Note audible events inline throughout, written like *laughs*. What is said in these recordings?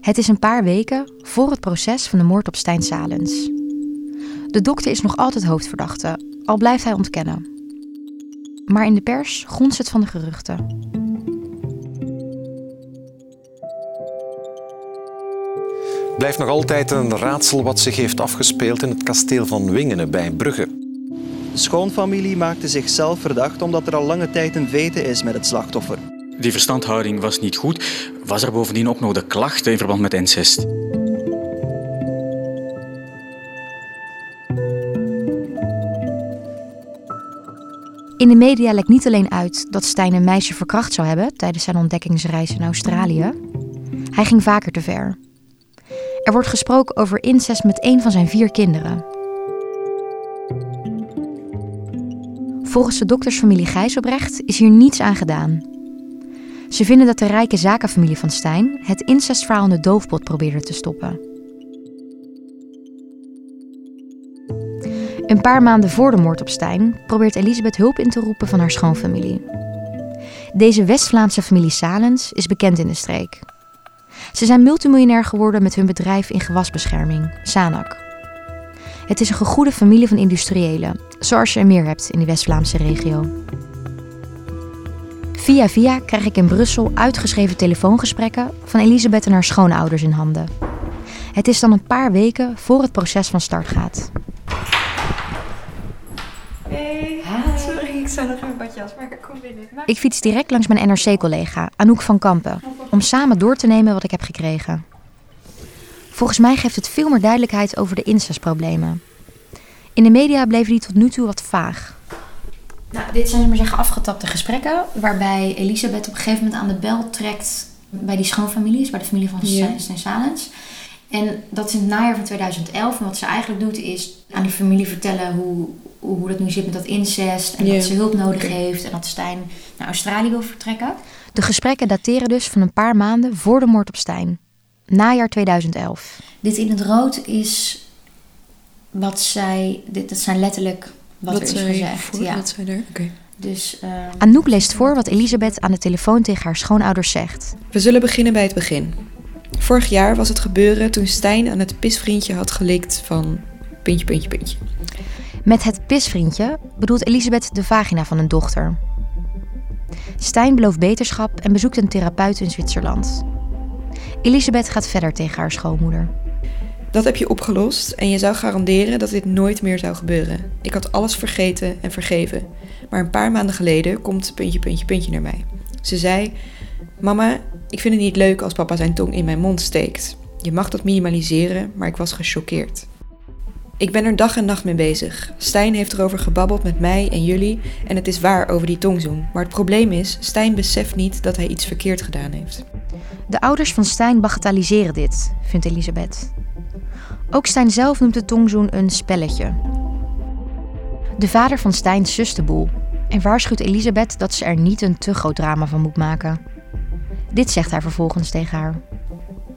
Het is een paar weken voor het proces van de moord op Stijn Salens. De dokter is nog altijd hoofdverdachte, al blijft hij ontkennen. Maar in de pers gonst het van de geruchten. Blijft nog altijd een raadsel wat zich heeft afgespeeld in het kasteel van Wingenen bij Brugge. De schoonfamilie maakte zichzelf verdacht omdat er al lange tijd een vete is met het slachtoffer. Die verstandhouding was niet goed. Was er bovendien ook nog de klachten in verband met incest? In de media lekt niet alleen uit dat Stijn een meisje verkracht zou hebben tijdens zijn ontdekkingsreis in Australië. Hij ging vaker te ver. Er wordt gesproken over incest met een van zijn vier kinderen. Volgens de doktersfamilie Gijzelbrecht is hier niets aan gedaan. Ze vinden dat de rijke zakenfamilie van Stijn het incestverhaal in de doofpot probeerde te stoppen. Een paar maanden voor de moord op Stijn probeert Elisabeth hulp in te roepen van haar schoonfamilie. Deze West-Vlaamse familie Salens is bekend in de streek. Ze zijn multimiljonair geworden met hun bedrijf in gewasbescherming, Sanak. Het is een gegoede familie van industriëlen, zoals je er meer hebt in de West-Vlaamse regio. Via via krijg ik in Brussel uitgeschreven telefoongesprekken van Elisabeth en haar schoonouders in handen. Het is dan een paar weken voor het proces van start gaat. Hey, sorry, ik zou nog even badje als, maar kom binnen. Ik fiets direct langs mijn NRC-collega Anouk van Kampen om samen door te nemen wat ik heb gekregen. Volgens mij geeft het veel meer duidelijkheid over de incestproblemen. In de media bleven die tot nu toe wat vaag. Nou, dit zijn, maar zeggen, afgetapte gesprekken. Waarbij Elisabeth op een gegeven moment aan de bel trekt bij die schoonfamilies, bij de familie van. Stijn Salens. En dat is in het najaar van 2011. En wat ze eigenlijk doet is aan die familie vertellen hoe, hoe hoe dat nu zit met dat incest. En dat ze hulp nodig heeft. En dat Stijn naar Australië wil vertrekken. De gesprekken dateren dus van een paar maanden voor de moord op Stijn. Najaar 2011. Dit in het rood is wat zij... Dit, dat zijn letterlijk wat, er is zij gezegd. voor- ja. Wat zij er? Oké. Dus, ehm, Anouk leest voor wat Elisabeth aan de telefoon tegen haar schoonouders zegt. We zullen beginnen bij het begin. Vorig jaar was het gebeuren toen Stijn aan het pisvriendje had gelikt van puntje, puntje, puntje. Met het pisvriendje bedoelt Elisabeth de vagina van een dochter. Stijn belooft beterschap en bezoekt een therapeut in Zwitserland. Elisabeth gaat verder tegen haar schoonmoeder. Dat heb je opgelost en je zou garanderen dat dit nooit meer zou gebeuren. Ik had alles vergeten en vergeven. Maar een paar maanden geleden komt puntje, puntje, puntje naar mij. Ze zei: Mama, ik vind het niet leuk als papa zijn tong in mijn mond steekt. Je mag dat minimaliseren, maar ik was gechoqueerd. Ik ben er dag en nacht mee bezig. Stijn heeft erover gebabbeld met mij en jullie en het is waar over die tongzoen. Maar het probleem is, Stijn beseft niet dat hij iets verkeerd gedaan heeft. De ouders van Stijn bagatelliseren dit, vindt Elisabeth. Ook Stijn zelf noemt de tongzoen een spelletje. De vader van Stijn sust de boel en waarschuwt Elisabeth dat ze er niet een te groot drama van moet maken. Dit zegt hij vervolgens tegen haar.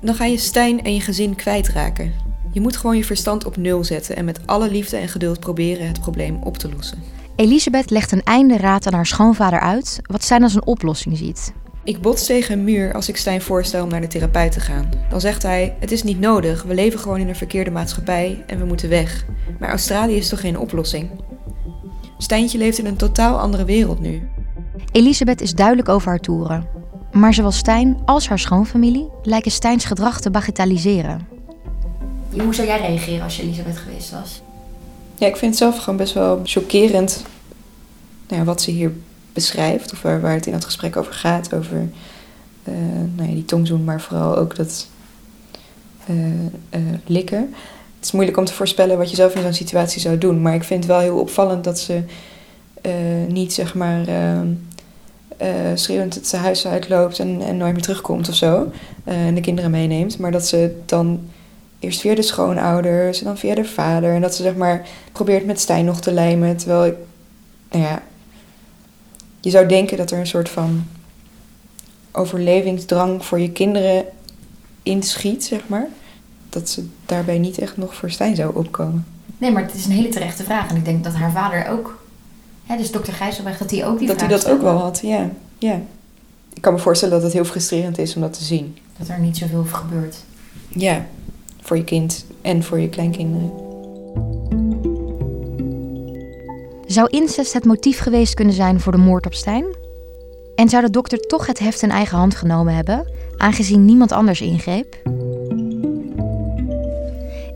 Dan ga je Stijn en je gezin kwijtraken. Je moet gewoon je verstand op nul zetten en met alle liefde en geduld proberen het probleem op te lossen. Elisabeth legt een einde raad aan haar schoonvader uit wat Stijn als een oplossing ziet. Ik bots tegen een muur als ik Stijn voorstel om naar de therapeut te gaan. Dan zegt hij: Het is niet nodig, we leven gewoon in een verkeerde maatschappij en we moeten weg. Maar Australië is toch geen oplossing? Stijntje leeft in een totaal andere wereld nu. Elisabeth is duidelijk over haar toeren. Maar zowel Stijn als haar schoonfamilie lijken Stijns gedrag te bagatelliseren. hoe zou jij reageren als je Elisabeth geweest was? Ja, ik vind het zelf gewoon best wel chockerend nou ja, wat ze hier beschrijft. Of waar, het in dat gesprek over gaat. Over eh, nou ja, die tongzoen, maar vooral ook dat eh, eh, likken. Het is moeilijk om te voorspellen wat je zelf in zo'n situatie zou doen. Maar ik vind het wel heel opvallend dat ze niet zeg maar schreeuwend het huis uitloopt en, en nooit meer terugkomt of zo. en de kinderen meeneemt. Maar dat ze dan eerst via de schoonouders en dan via de vader. En dat ze zeg maar probeert met Stijn nog te lijmen. Terwijl ik, nou ja, je zou denken dat er een soort van overlevingsdrang voor je kinderen inschiet, zeg maar. Dat ze daarbij niet echt nog voor Stijn zou opkomen. Nee, maar het is een hele terechte vraag. En ik denk dat haar vader ook... Hè, dus dokter Gijzelberg, dat hij ook die dat hij vraag dat ook stelde. wel had, ja. ja. ik kan me voorstellen dat het heel frustrerend is om dat te zien. Dat er niet zoveel gebeurt. Ja, voor je kind en voor je kleinkinderen. Zou incest het motief geweest kunnen zijn voor de moord op Stijn? En zou de dokter toch het heft in eigen hand genomen hebben, aangezien niemand anders ingreep?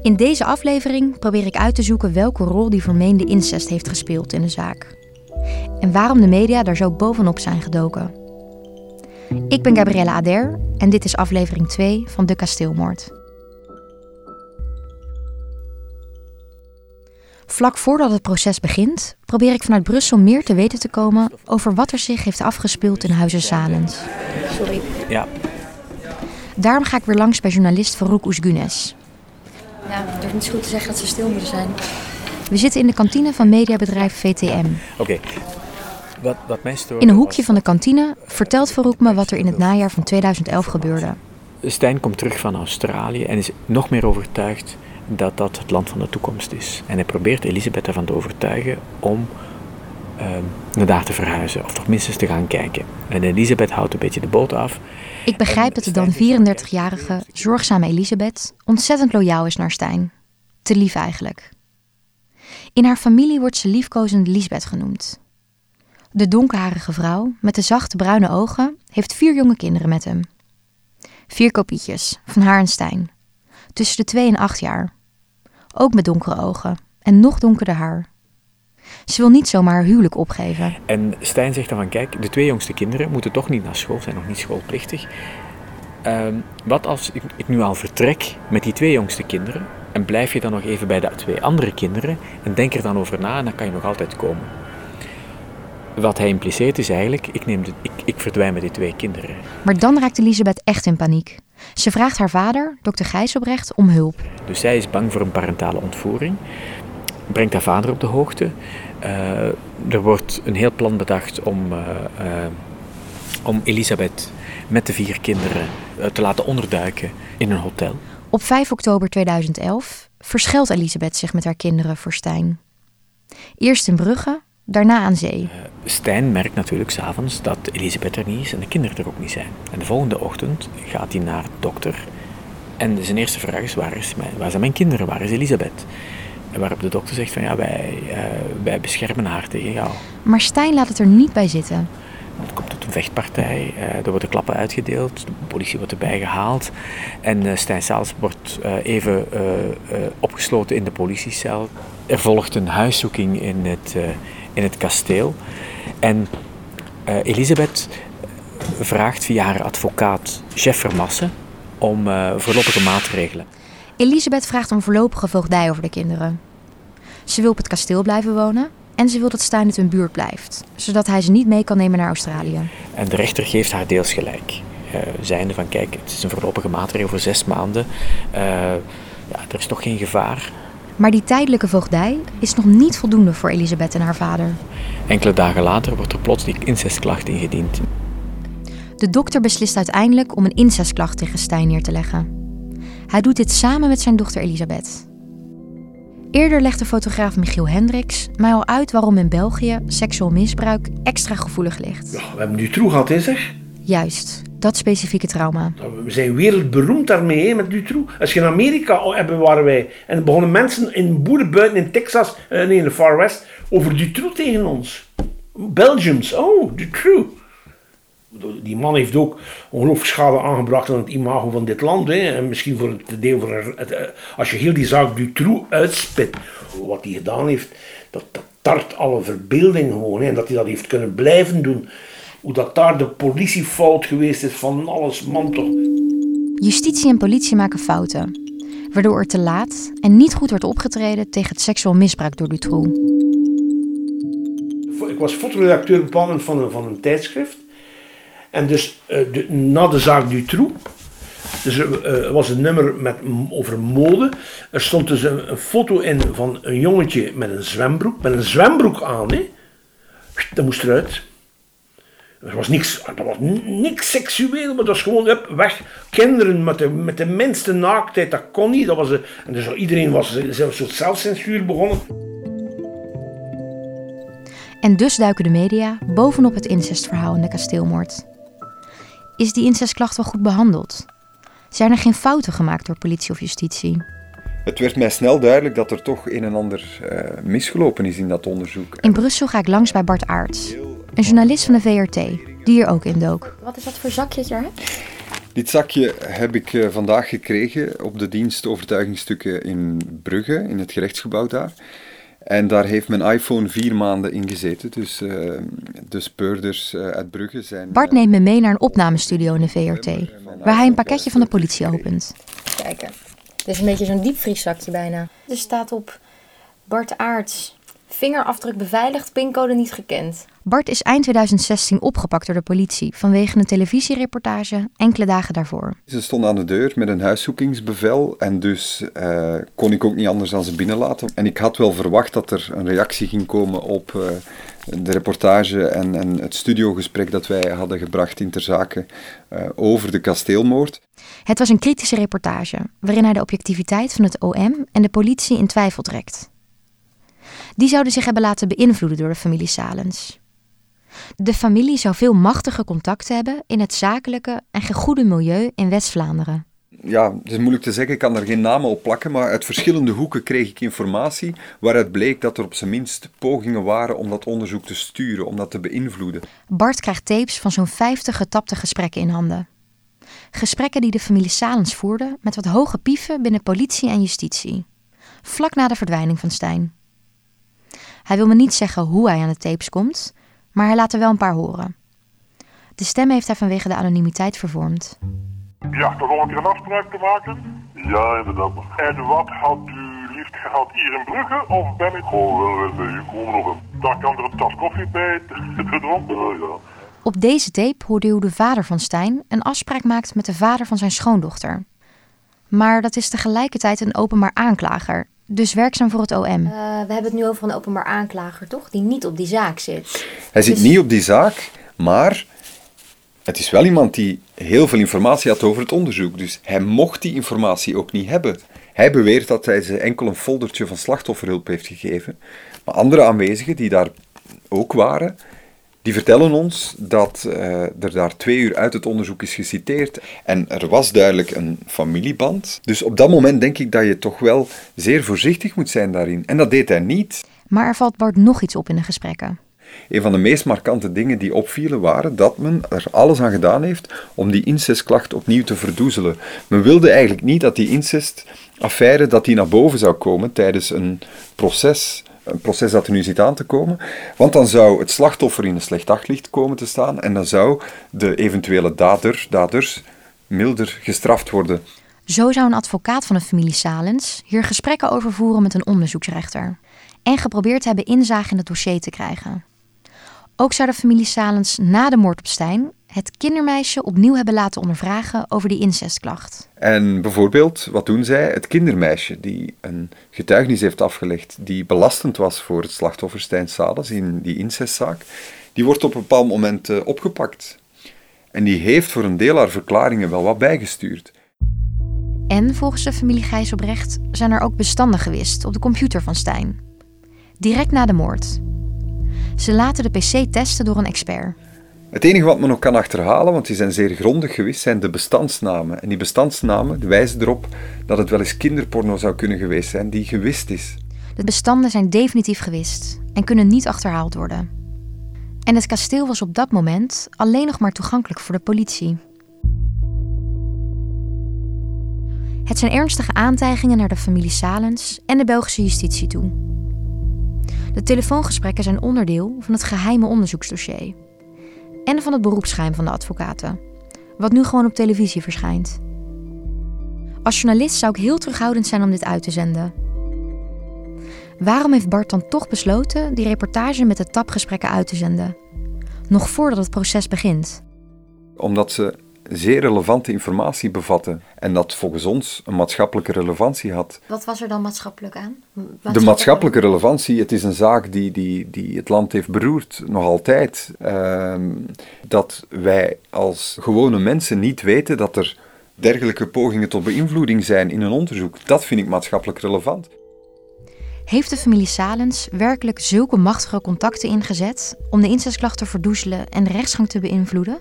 In deze aflevering probeer ik uit te zoeken welke rol die vermeende incest heeft gespeeld in de zaak. En waarom de media daar zo bovenop zijn gedoken. Ik ben Gabriella Ader en dit is aflevering 2 van De Kasteelmoord. Vlak voordat het proces begint, probeer ik vanuit Brussel meer te weten te komen over wat er zich heeft afgespeeld in Huizen Salens. Sorry. Ja, Daarom ga ik weer langs bij journalist Farouk Oesgunes. Ja, ik durf niet zo goed te zeggen dat ze stil moeten zijn. We zitten in de kantine van mediabedrijf VTM. Oké. Wat, wat mij stoorde In een hoekje van de kantine vertelt Farouk me wat er in het najaar van 2011 gebeurde. Stijn komt terug van Australië en is nog meer overtuigd dat dat het land van de toekomst is. En hij probeert Elisabeth ervan te overtuigen om ehm, naar daar te verhuizen, of toch minstens te gaan kijken. En Elisabeth houdt een beetje de boot af. Ik begrijp dat de dan 34-jarige, zorgzame Elisabeth ontzettend loyaal is naar Stijn. Te lief eigenlijk. In haar familie wordt ze liefkozend Lisbeth genoemd. De donkerharige vrouw met de zachte bruine ogen heeft vier jonge kinderen met hem. Vier kopietjes van haar en Stijn. Tussen de twee en acht jaar. Ook met donkere ogen en nog donkerder haar. Ze wil niet zomaar haar huwelijk opgeven. En Stijn zegt dan van, kijk, de twee jongste kinderen moeten toch niet naar school, zijn nog niet schoolplichtig. Ehm, wat als ik, ik nu al vertrek met die twee jongste kinderen en blijf je dan nog even bij de twee andere kinderen en denk er dan over na en dan kan je nog altijd komen. Wat hij impliceert is eigenlijk, ik, neem de, ik, ik verdwijn met die twee kinderen. Maar dan raakt Elisabeth echt in paniek. Ze vraagt haar vader, dokter Gijsselbrecht, om hulp. Dus zij is bang voor een parentale ontvoering, brengt haar vader op de hoogte. Eh, er wordt een heel plan bedacht om, eh, eh, om Elisabeth met de vier kinderen te laten onderduiken in een hotel. Op 5 oktober 2011 verschilt Elisabeth zich met haar kinderen voor Stijn. Eerst in Brugge, daarna aan zee. Stijn merkt natuurlijk s'avonds dat Elisabeth er niet is en de kinderen er ook niet zijn. En de volgende ochtend gaat hij naar de dokter. En zijn eerste vraag is, waar, is mijn, waar zijn mijn kinderen? Waar is Elisabeth? En waarop de dokter zegt van, ja, wij, eh, wij beschermen haar tegen jou. Maar Stijn laat het er niet bij zitten. Het komt tot een vechtpartij, eh, er worden klappen uitgedeeld, de politie wordt erbij gehaald. En Stijn Saals wordt even opgesloten in de politiecel. Er volgt een huiszoeking in het, in het kasteel. En eh, Elisabeth vraagt via haar advocaat Jeff Vermassen om eh, voorlopige maatregelen. Elisabeth vraagt om voorlopige voogdij over de kinderen. Ze wil op het kasteel blijven wonen en ze wil dat Stijn uit hun buurt blijft, zodat hij ze niet mee kan nemen naar Australië. En de rechter geeft haar deels gelijk. Eh zijnde van, kijk, het is een voorlopige maatregel voor zes maanden. Eh, ja, er is toch geen gevaar. Maar die tijdelijke voogdij is nog niet voldoende voor Elisabeth en haar vader. Enkele dagen later wordt er plots die incestklacht ingediend. De dokter beslist uiteindelijk om een incestklacht tegen Stijn neer te leggen. Hij doet dit samen met zijn dochter Elisabeth. Eerder legde fotograaf Michiel Hendricks mij al uit waarom in België seksueel misbruik extra gevoelig ligt. Ja, we hebben Dutroux gehad, hè, zeg. Juist, dat specifieke trauma. We zijn wereldberoemd daarmee, met Dutroux. Als je in Amerika hebben, waren wij... En begonnen mensen in boerenbuiten in Texas, eh, nee, in de Far West, over Dutroux tegen ons. Belgians, oh, Dutroux. Die man heeft ook ongelooflijk schade aangebracht aan het imago van dit land. Hè. En misschien voor het deel van... Het, eh, als je heel die zaak Dutroux uitspit, wat hij gedaan heeft, dat, dat tart alle verbeelding gewoon. Hè. En dat hij dat heeft kunnen blijven doen. Hoe dat daar de politiefout geweest is van alles, man toch. Justitie en politie maken fouten, waardoor er te laat en niet goed wordt opgetreden tegen het seksueel misbruik door Dutroux. Ik was fotoredacteur op van een, van een tijdschrift. En dus eh, de, na de zaak Dutroux, dus er eh, was een nummer met, over mode. Er stond dus een, een foto in van een jongetje met een zwembroek, met een zwembroek aan. Hè. Dat moest eruit. Er was niks, er was niks seksueel, maar dat was gewoon hup, weg. Kinderen met de, met de minste naaktheid, dat kon niet. Dat was, een- en dus iedereen was een soort zelfcensuur begonnen. En dus duiken de media bovenop het incestverhaal in de kasteelmoord. is die incestklacht wel goed behandeld? Zijn er geen fouten gemaakt door politie of justitie? Het werd mij snel duidelijk dat er toch een en ander uh, misgelopen is in dat onderzoek. In Brussel ga ik langs bij Bart Aarts, een journalist van de VRT, die hier ook in dook. Wat is dat voor zakje dat je hebt? Dit zakje heb ik uh, vandaag gekregen op de dienst overtuigingsstukken in Brugge, in het gerechtsgebouw daar. En daar heeft mijn iPhone vier maanden in gezeten. Dus uh, de speurders uh, uit Brugge zijn. Bart neemt me mee naar een opnamestudio in de VRT, waar hij een pakketje van de politie opent. Kijken. Dit is een beetje zo'n diepvrieszakje bijna. Er staat op Bart Aarts. Vingerafdruk beveiligd, pincode niet gekend. Bart is eind 2016 opgepakt door de politie vanwege een televisiereportage enkele dagen daarvoor. Ze stond aan de deur met een huiszoekingsbevel en dus uh, kon ik ook niet anders dan ze binnenlaten. En ik had wel verwacht dat er een reactie ging komen op uh, de reportage en, en, het studiogesprek dat wij hadden gebracht in ter zake uh, over de kasteelmoord. Het was een kritische reportage waarin hij de objectiviteit van het OM en de politie in twijfel trekt. Die zouden zich hebben laten beïnvloeden door de familie Salens. De familie zou veel machtige contacten hebben in het zakelijke en gegoede milieu in West-Vlaanderen. Ja, het is moeilijk te zeggen, ik kan er geen namen op plakken, maar uit verschillende hoeken kreeg ik informatie waaruit bleek dat er op zijn minst pogingen waren om dat onderzoek te sturen, om dat te beïnvloeden. Bart krijgt tapes van zo'n 50 getapte gesprekken in handen. Gesprekken die de familie Salens voerde met wat hoge pieven binnen politie en justitie. Vlak na de verdwijning van Stijn. Hij wil me niet zeggen hoe hij aan de tapes komt, maar hij laat er wel een paar horen. De stem heeft hij vanwege de anonimiteit vervormd. Ja, toch al een keer een afspraak te maken? Ja, inderdaad. En wat had u liefst gehad hier in Brugge of ben ik... Gewoon wel u komen nog een... Daar kan er een tas koffie bij gedronken Ja, ja. Op deze tape hoorde u hoe de vader van Stijn een afspraak maakt met de vader van zijn schoondochter. Maar dat is tegelijkertijd een openbaar aanklager, dus werkzaam voor het OM. Uh, we hebben het nu over een openbaar aanklager, toch? Die niet op die zaak zit. Hij zit niet op die zaak, maar het is wel iemand die heel veel informatie had over het onderzoek. Dus hij mocht die informatie ook niet hebben. Hij beweert dat hij ze enkel een foldertje van slachtofferhulp heeft gegeven. Maar andere aanwezigen die daar ook waren, die vertellen ons dat uh, er daar twee uur uit het onderzoek is geciteerd. En er was duidelijk een familieband. Dus op dat moment denk ik dat je toch wel zeer voorzichtig moet zijn daarin. En dat deed hij niet. Maar er valt Bart nog iets op in de gesprekken. Een van de meest markante dingen die opvielen waren dat men er alles aan gedaan heeft om die incestklacht opnieuw te verdoezelen. Men wilde eigenlijk niet dat die incestaffaire dat die naar boven zou komen tijdens een proces een proces dat er nu zit aan te komen. Want dan zou het slachtoffer in een slecht daglicht komen te staan en dan zou de eventuele dader, daders milder gestraft worden. Zo zou een advocaat van de familie Salens hier gesprekken over voeren met een onderzoeksrechter en geprobeerd hebben inzage in het dossier te krijgen. Ook zou de familie Salens na de moord op Stijn het kindermeisje opnieuw hebben laten ondervragen over die incestklacht. En bijvoorbeeld, wat doen zij? Het kindermeisje die een getuigenis heeft afgelegd die belastend was voor het slachtoffer Stijn Salens in die incestzaak, die wordt op een bepaald moment uh, opgepakt. En die heeft voor een deel haar verklaringen wel wat bijgestuurd. En volgens de familie Gijzelbrecht zijn er ook bestanden gewist op de computer van Stijn. Direct na de moord. Ze laten de PC testen door een expert. Het enige wat men nog kan achterhalen, want die zijn zeer grondig geweest, zijn de bestandsnamen. En die bestandsnamen wijzen erop dat het wel eens kinderporno zou kunnen geweest zijn die gewist is. De bestanden zijn definitief gewist en kunnen niet achterhaald worden. En het kasteel was op dat moment alleen nog maar toegankelijk voor de politie. Het zijn ernstige aantijgingen naar de familie Salens en de Belgische justitie toe. De telefoongesprekken zijn onderdeel van het geheime onderzoeksdossier en van het beroepsgeheim van de advocaten, wat nu gewoon op televisie verschijnt. Als journalist zou ik heel terughoudend zijn om dit uit te zenden. Waarom heeft Bart dan toch besloten die reportage met de tapgesprekken uit te zenden? Nog voordat het proces begint. Omdat ze zeer relevante informatie bevatten en dat volgens ons een maatschappelijke relevantie had. Wat was er dan maatschappelijk aan? De maatschappelijke relevantie, het is een zaak die, die, die het land heeft beroerd, nog altijd. Uh, dat wij als gewone mensen niet weten dat er dergelijke pogingen tot beïnvloeding zijn in een onderzoek. Dat vind ik maatschappelijk relevant. Heeft de familie Salens werkelijk zulke machtige contacten ingezet om de incestklacht te verdoezelen en de rechtsgang te beïnvloeden?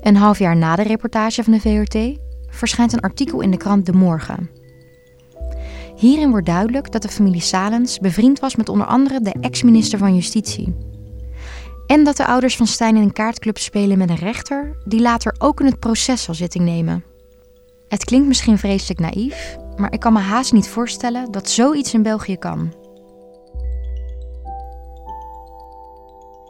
Een half jaar na de reportage van de VRT verschijnt een artikel in de krant De Morgen. Hierin wordt duidelijk dat de familie Salens bevriend was met onder andere de ex-minister van Justitie. En dat de ouders van Stijn in een kaartclub spelen met een rechter die later ook in het proces zal zitting nemen. Het klinkt misschien vreselijk naïef, maar ik kan me haast niet voorstellen dat zoiets in België kan.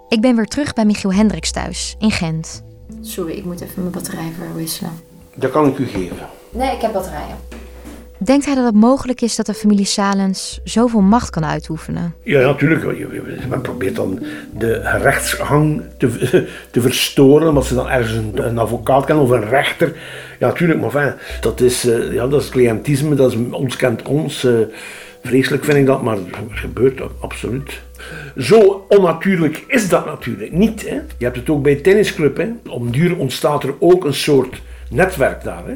Ik ben weer terug bij Michiel Hendricks thuis, in Gent. Sorry, ik moet even mijn batterij verwisselen. Dat kan ik u geven. Nee, ik heb batterijen. Denkt hij dat het mogelijk is dat de familie Salens zoveel macht kan uitoefenen? Ja, natuurlijk. Men probeert dan de rechtsgang te, *laughs* te verstoren, omdat ze dan ergens een, een advocaat kennen of een rechter. Ja, natuurlijk, maar fijn, dat, is, uh, ja, dat is cliëntisme, dat is ons kent ons. Uh, vreselijk vind ik dat, maar het gebeurt absoluut. Zo onnatuurlijk is dat natuurlijk niet. Hè? Je hebt het ook bij tennisclub. Hè? Om duur ontstaat er ook een soort netwerk daar. Hè?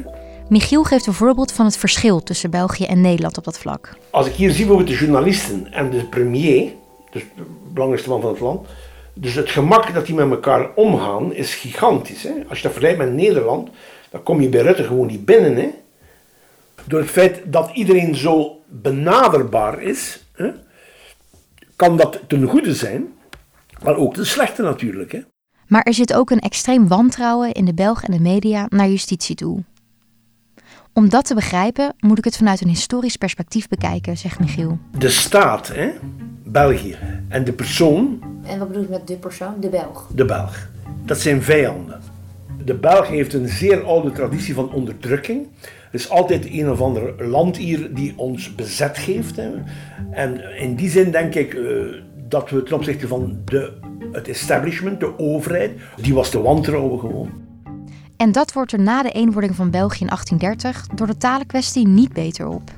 Michiel geeft een voorbeeld van het verschil tussen België en Nederland op dat vlak. Als ik hier zie bijvoorbeeld de journalisten en de premier, dus de belangrijkste man van het land, dus het gemak dat die met elkaar omgaan is gigantisch. Hè? Als je dat vergelijkt met Nederland, dan kom je bij Rutte gewoon niet binnen. Hè? Door het feit dat iedereen zo benaderbaar is, hè, kan dat ten goede zijn, maar ook ten slechte natuurlijk. Hè? Maar er zit ook een extreem wantrouwen in de Belgen en de media naar justitie toe. Om dat te begrijpen moet ik het vanuit een historisch perspectief bekijken, zegt Michiel. De staat, hè? België, en de persoon. En wat bedoel je met de persoon? De Belg. De Belg. Dat zijn vijanden. De Belg heeft een zeer oude traditie van onderdrukking. Er is altijd een of ander land hier die ons bezet geeft. Hè. En in die zin denk ik uh, dat we ten opzichte van de, het establishment, de overheid, die was te wantrouwen gewoon. En dat wordt er na de eenwording van België in 1830 door de talenkwestie niet beter op.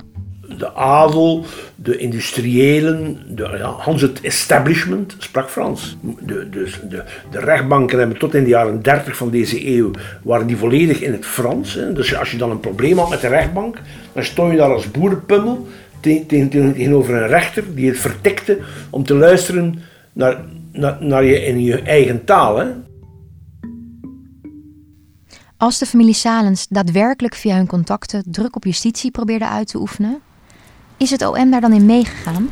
De adel, de industriëlen, de, ja, Hans het establishment sprak Frans. De, de, de rechtbanken hebben tot in de jaren 30 van deze eeuw waren die volledig in het Frans. Hè. Dus als je dan een probleem had met de rechtbank, dan stond je daar als boerenpummel tegenover een rechter die het vertikte om te luisteren naar, naar, naar je in je eigen taal. Hè. Als de familie Salens daadwerkelijk via hun contacten druk op justitie probeerde uit te oefenen, is het OM daar dan in meegegaan?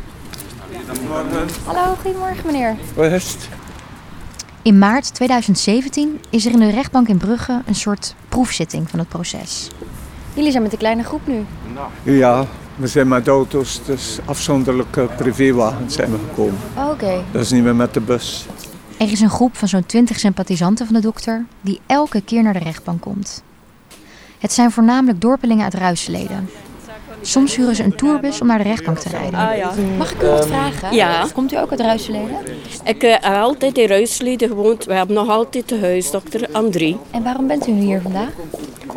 Hallo, goedemorgen meneer. Rust. In maart 2017 is er in de rechtbank in Brugge een soort proefzitting van het proces. Jullie zijn met een kleine groep nu? Ja, we zijn met auto's, dus afzonderlijke privéwagens zijn we gekomen. Oh, Oké. Dat is niet meer met de bus. Er is een groep van zo'n 20 sympathisanten van de dokter die elke keer naar de rechtbank komt. Het zijn voornamelijk dorpelingen uit Ruisleden. Soms huren ze een tourbus om naar de rechtbank te rijden. Ah, ja. Mag ik u wat vragen? Ja. Komt u ook uit Ruisleden? Ik uh, heb altijd in Ruisleden gewoond. We hebben nog altijd de huisdokter André. En waarom bent u hier vandaag?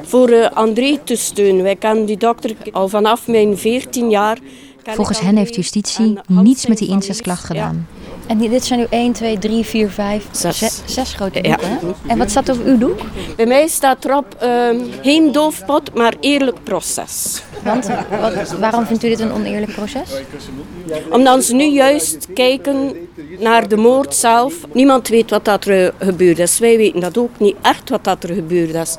Voor uh, André te steunen. Wij kennen die dokter al vanaf mijn 14 jaar. Volgens hen heeft justitie niets met die incestklacht gedaan. En dit zijn nu 1, 2, 3, 4, 5, zes, zes grote boeken. Ja. En wat staat op uw doek? Bij mij staat erop uh, geen doofpot, maar eerlijk proces. Want wat, waarom vindt u dit een oneerlijk proces? Omdat ze nu juist kijken naar de moord zelf. Niemand weet wat dat er gebeurd is. Wij weten dat ook niet echt wat dat er gebeurd is.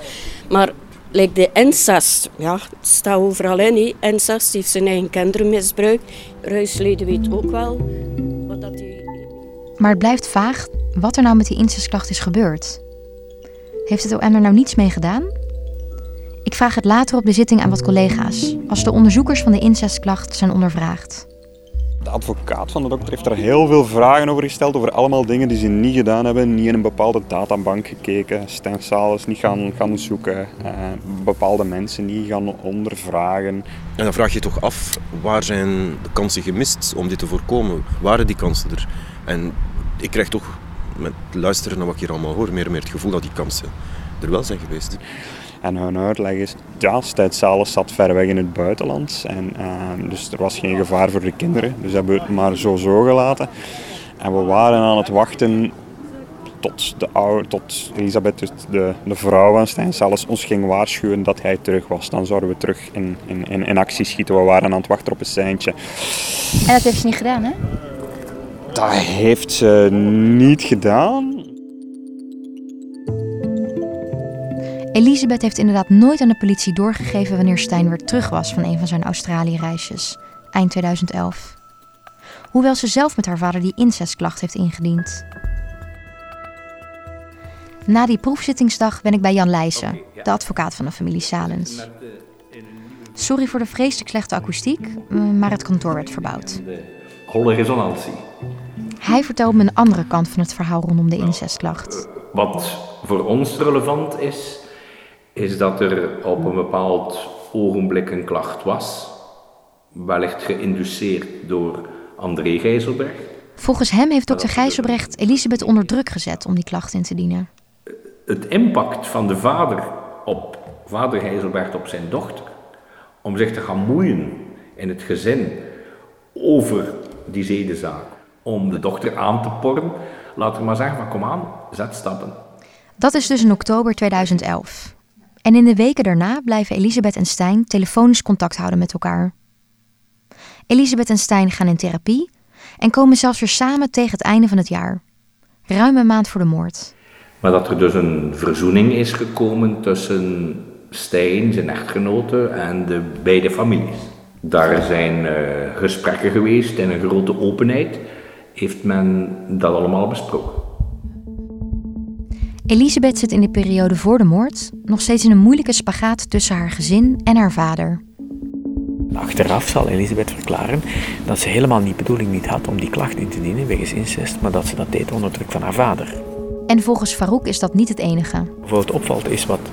Maar Like de incest, ja, het staat overal in. He. Incest heeft zijn eigen kinderen misbruikt. Ruisleden weet ook wel wat dat die... Maar het blijft vaag wat er nou met die incestklacht is gebeurd. Heeft het OM er nou niets mee gedaan? Ik vraag het later op de zitting aan wat collega's, als de onderzoekers van de incestklacht zijn ondervraagd. De advocaat van de dokter heeft er heel veel vragen over gesteld, over allemaal dingen die ze niet gedaan hebben. Niet in een bepaalde databank gekeken, Stijn Salis niet gaan, gaan zoeken, eh, bepaalde mensen niet gaan ondervragen. En dan vraag je toch af, waar zijn de kansen gemist om dit te voorkomen? Waren die kansen er? En ik krijg toch, met luisteren naar wat ik hier allemaal hoor, meer en meer het gevoel dat die kansen er wel zijn geweest. En hun uitleg is, ja, Stijn Salis zat ver weg in het buitenland. En, uh, dus er was geen gevaar voor de kinderen. Dus hebben we het maar zo zo gelaten. En we waren aan het wachten tot, de oude, tot Elisabeth, dus de, de vrouw van Stijn Salis, ons ging waarschuwen dat hij terug was. Dan zouden we terug in, in, in, in actie schieten. We waren aan het wachten op een seintje. En dat heeft ze niet gedaan, hè? Dat heeft ze niet gedaan. Elisabeth heeft inderdaad nooit aan de politie doorgegeven wanneer Stijn weer terug was van een van zijn Australië-reisjes, eind 2011. Hoewel ze zelf met haar vader die incestklacht heeft ingediend. Na die proefzittingsdag ben ik bij Jan Leijsen, de advocaat van de familie Salens. Sorry voor de vreselijk slechte akoestiek, maar het kantoor werd verbouwd. Holle resonantie. Hij vertelt me een andere kant van het verhaal rondom de incestklacht. Wat voor ons relevant is, is dat er op een bepaald ogenblik een klacht was, wellicht geïnduceerd door André Gijzelberg. Volgens hem heeft dokter Gijzelbrecht Elisabeth onder druk gezet om die klacht in te dienen. Het impact van de vader op vader Gijzelberg op zijn dochter, om zich te gaan moeien in het gezin over die zedenzaak, om de dochter aan te porren, laat ik maar zeggen van kom aan, zet stappen. Dat is dus in oktober 2011. En in de weken daarna blijven Elisabeth en Stijn telefonisch contact houden met elkaar. Elisabeth en Stijn gaan in therapie en komen zelfs weer samen tegen het einde van het jaar. Ruim een maand voor de moord. Maar dat er dus een verzoening is gekomen tussen Stijn, zijn echtgenote, en de beide families. Daar zijn uh, gesprekken geweest in een grote openheid. Heeft men dat allemaal besproken? Elisabeth zit in de periode voor de moord nog steeds in een moeilijke spagaat tussen haar gezin en haar vader. Achteraf zal Elisabeth verklaren dat ze helemaal niet bedoeling niet had om die klacht in te dienen wegens incest, maar dat ze dat deed onder druk van haar vader. En volgens Farouk is dat niet het enige. Bijvoorbeeld opvalt is wat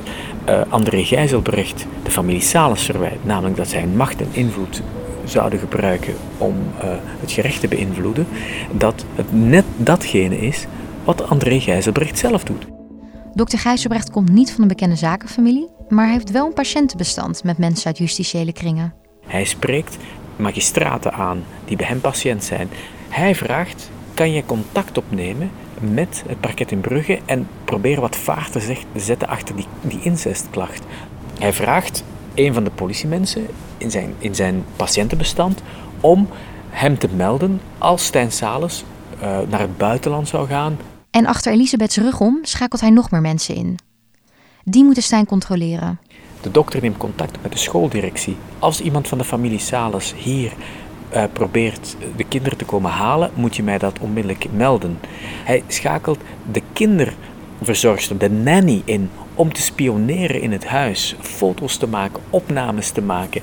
uh, André Gijzelbrecht de familie Salens verwijt, namelijk dat zij macht en invloed zouden gebruiken om uh, het gerecht te beïnvloeden, dat het net datgene is wat André Gijzelbrecht zelf doet. Dokter Gijzelbrecht komt niet van een bekende zakenfamilie, maar hij heeft wel een patiëntenbestand met mensen uit justitiële kringen. Hij spreekt magistraten aan die bij hem patiënt zijn. Hij vraagt: kan je contact opnemen met het parket in Brugge en proberen wat vaart te zetten achter die, die incestklacht? Hij vraagt een van de politiemensen in zijn, in zijn patiëntenbestand om hem te melden als Stijn Sales uh, naar het buitenland zou gaan. En achter Elisabeths rug om schakelt hij nog meer mensen in. Die moeten Stijn controleren. De dokter neemt contact met de schooldirectie. Als iemand van de familie Sales hier uh, probeert de kinderen te komen halen, moet je mij dat onmiddellijk melden. Hij schakelt de kinderverzorgster, de nanny, in om te spioneren in het huis, foto's te maken, opnames te maken.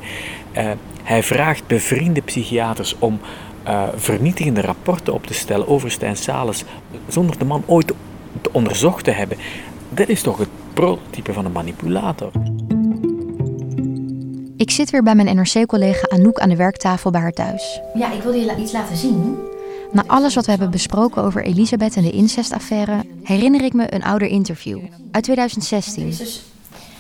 Uh, hij vraagt bevriende psychiaters om uh, vernietigende rapporten op te stellen over Stijn Sales, zonder de man ooit te onderzocht te hebben. Dat is toch het prototype van een manipulator. Ik zit weer bij mijn NRC-collega Anouk aan de werktafel bij haar thuis. Ja, ik wilde je iets laten zien. Na alles wat we hebben besproken over Elisabeth en de incestaffaire, herinner ik me een ouder interview uit 2016. Dus,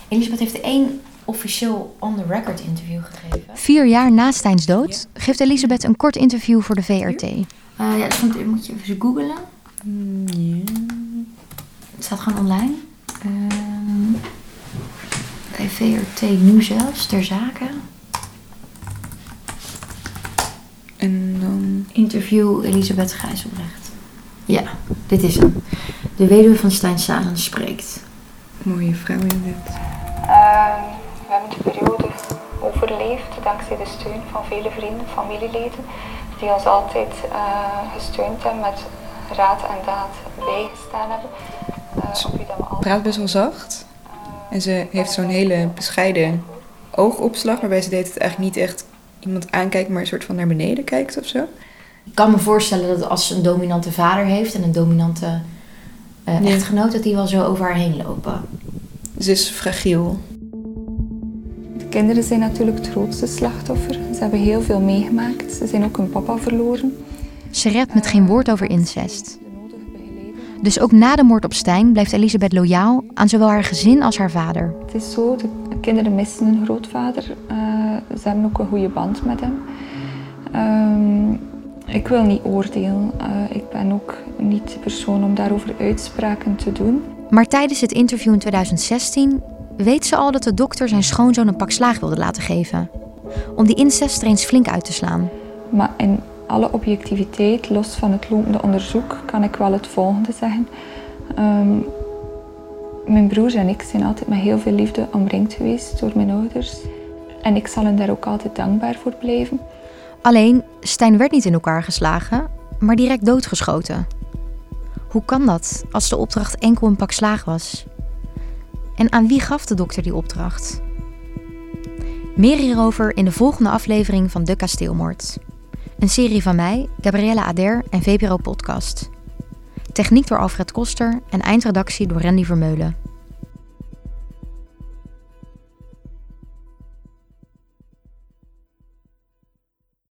Elisabeth heeft één officieel on-the-record interview gegeven. Vier jaar na Stijns dood geeft Elisabeth een kort interview voor de VRT. Uh, ja, dat moet, moet je even googlen. Mm, Het staat gewoon online. Uh, bij VRT nu zelfs, ter zake. En dan... Interview Elisabeth Gijzelbrecht. Ja, dit is hem. De weduwe van Stijn Salens spreekt. Mooie vrouw in dit. Uh, we hebben de periode overleefd dankzij de steun van vele vrienden, familieleden, die ons altijd uh, gesteund hebben, met raad en daad bijgestaan hebben. Uh, praat best wel zacht. En ze heeft zo'n hele bescheiden oogopslag, waarbij ze deed het eigenlijk niet echt iemand aankijkt, maar een soort van naar beneden kijkt of zo. Ik kan me voorstellen dat als ze een dominante vader heeft en een dominante uh, ja. echtgenoot, dat die wel zo over haar heen lopen. Ze is fragiel. De kinderen zijn natuurlijk het grootste slachtoffer. Ze hebben heel veel meegemaakt. Ze zijn ook hun papa verloren. Ze redt met geen woord over incest. Dus ook na de moord op Stijn blijft Elisabeth loyaal aan zowel haar gezin als haar vader. Het is zo, de kinderen missen hun grootvader. Uh, ze hebben ook een goede band met hem. Um, ik wil niet oordelen. Uh, ik ben ook niet de persoon om daarover uitspraken te doen. Maar tijdens het interview in 2016 weet ze al dat de dokter zijn schoonzoon een pak slaag wilde laten geven. Om die incest er eens flink uit te slaan. Maar in alle objectiviteit, los van het lopende onderzoek, kan ik wel het volgende zeggen. Um, Mijn broers en ik zijn altijd met heel veel liefde omringd geweest door mijn ouders. En ik zal hen daar ook altijd dankbaar voor blijven. Alleen, Stijn werd niet in elkaar geslagen, maar direct doodgeschoten. Hoe kan dat als de opdracht enkel een pak slaag was? En aan wie gaf de dokter die opdracht? Meer hierover in de volgende aflevering van De Kasteelmoord. Een serie van mij, Gabriella Ader en VPRO Podcast. Techniek door Alfred Koster en eindredactie door Randy Vermeulen.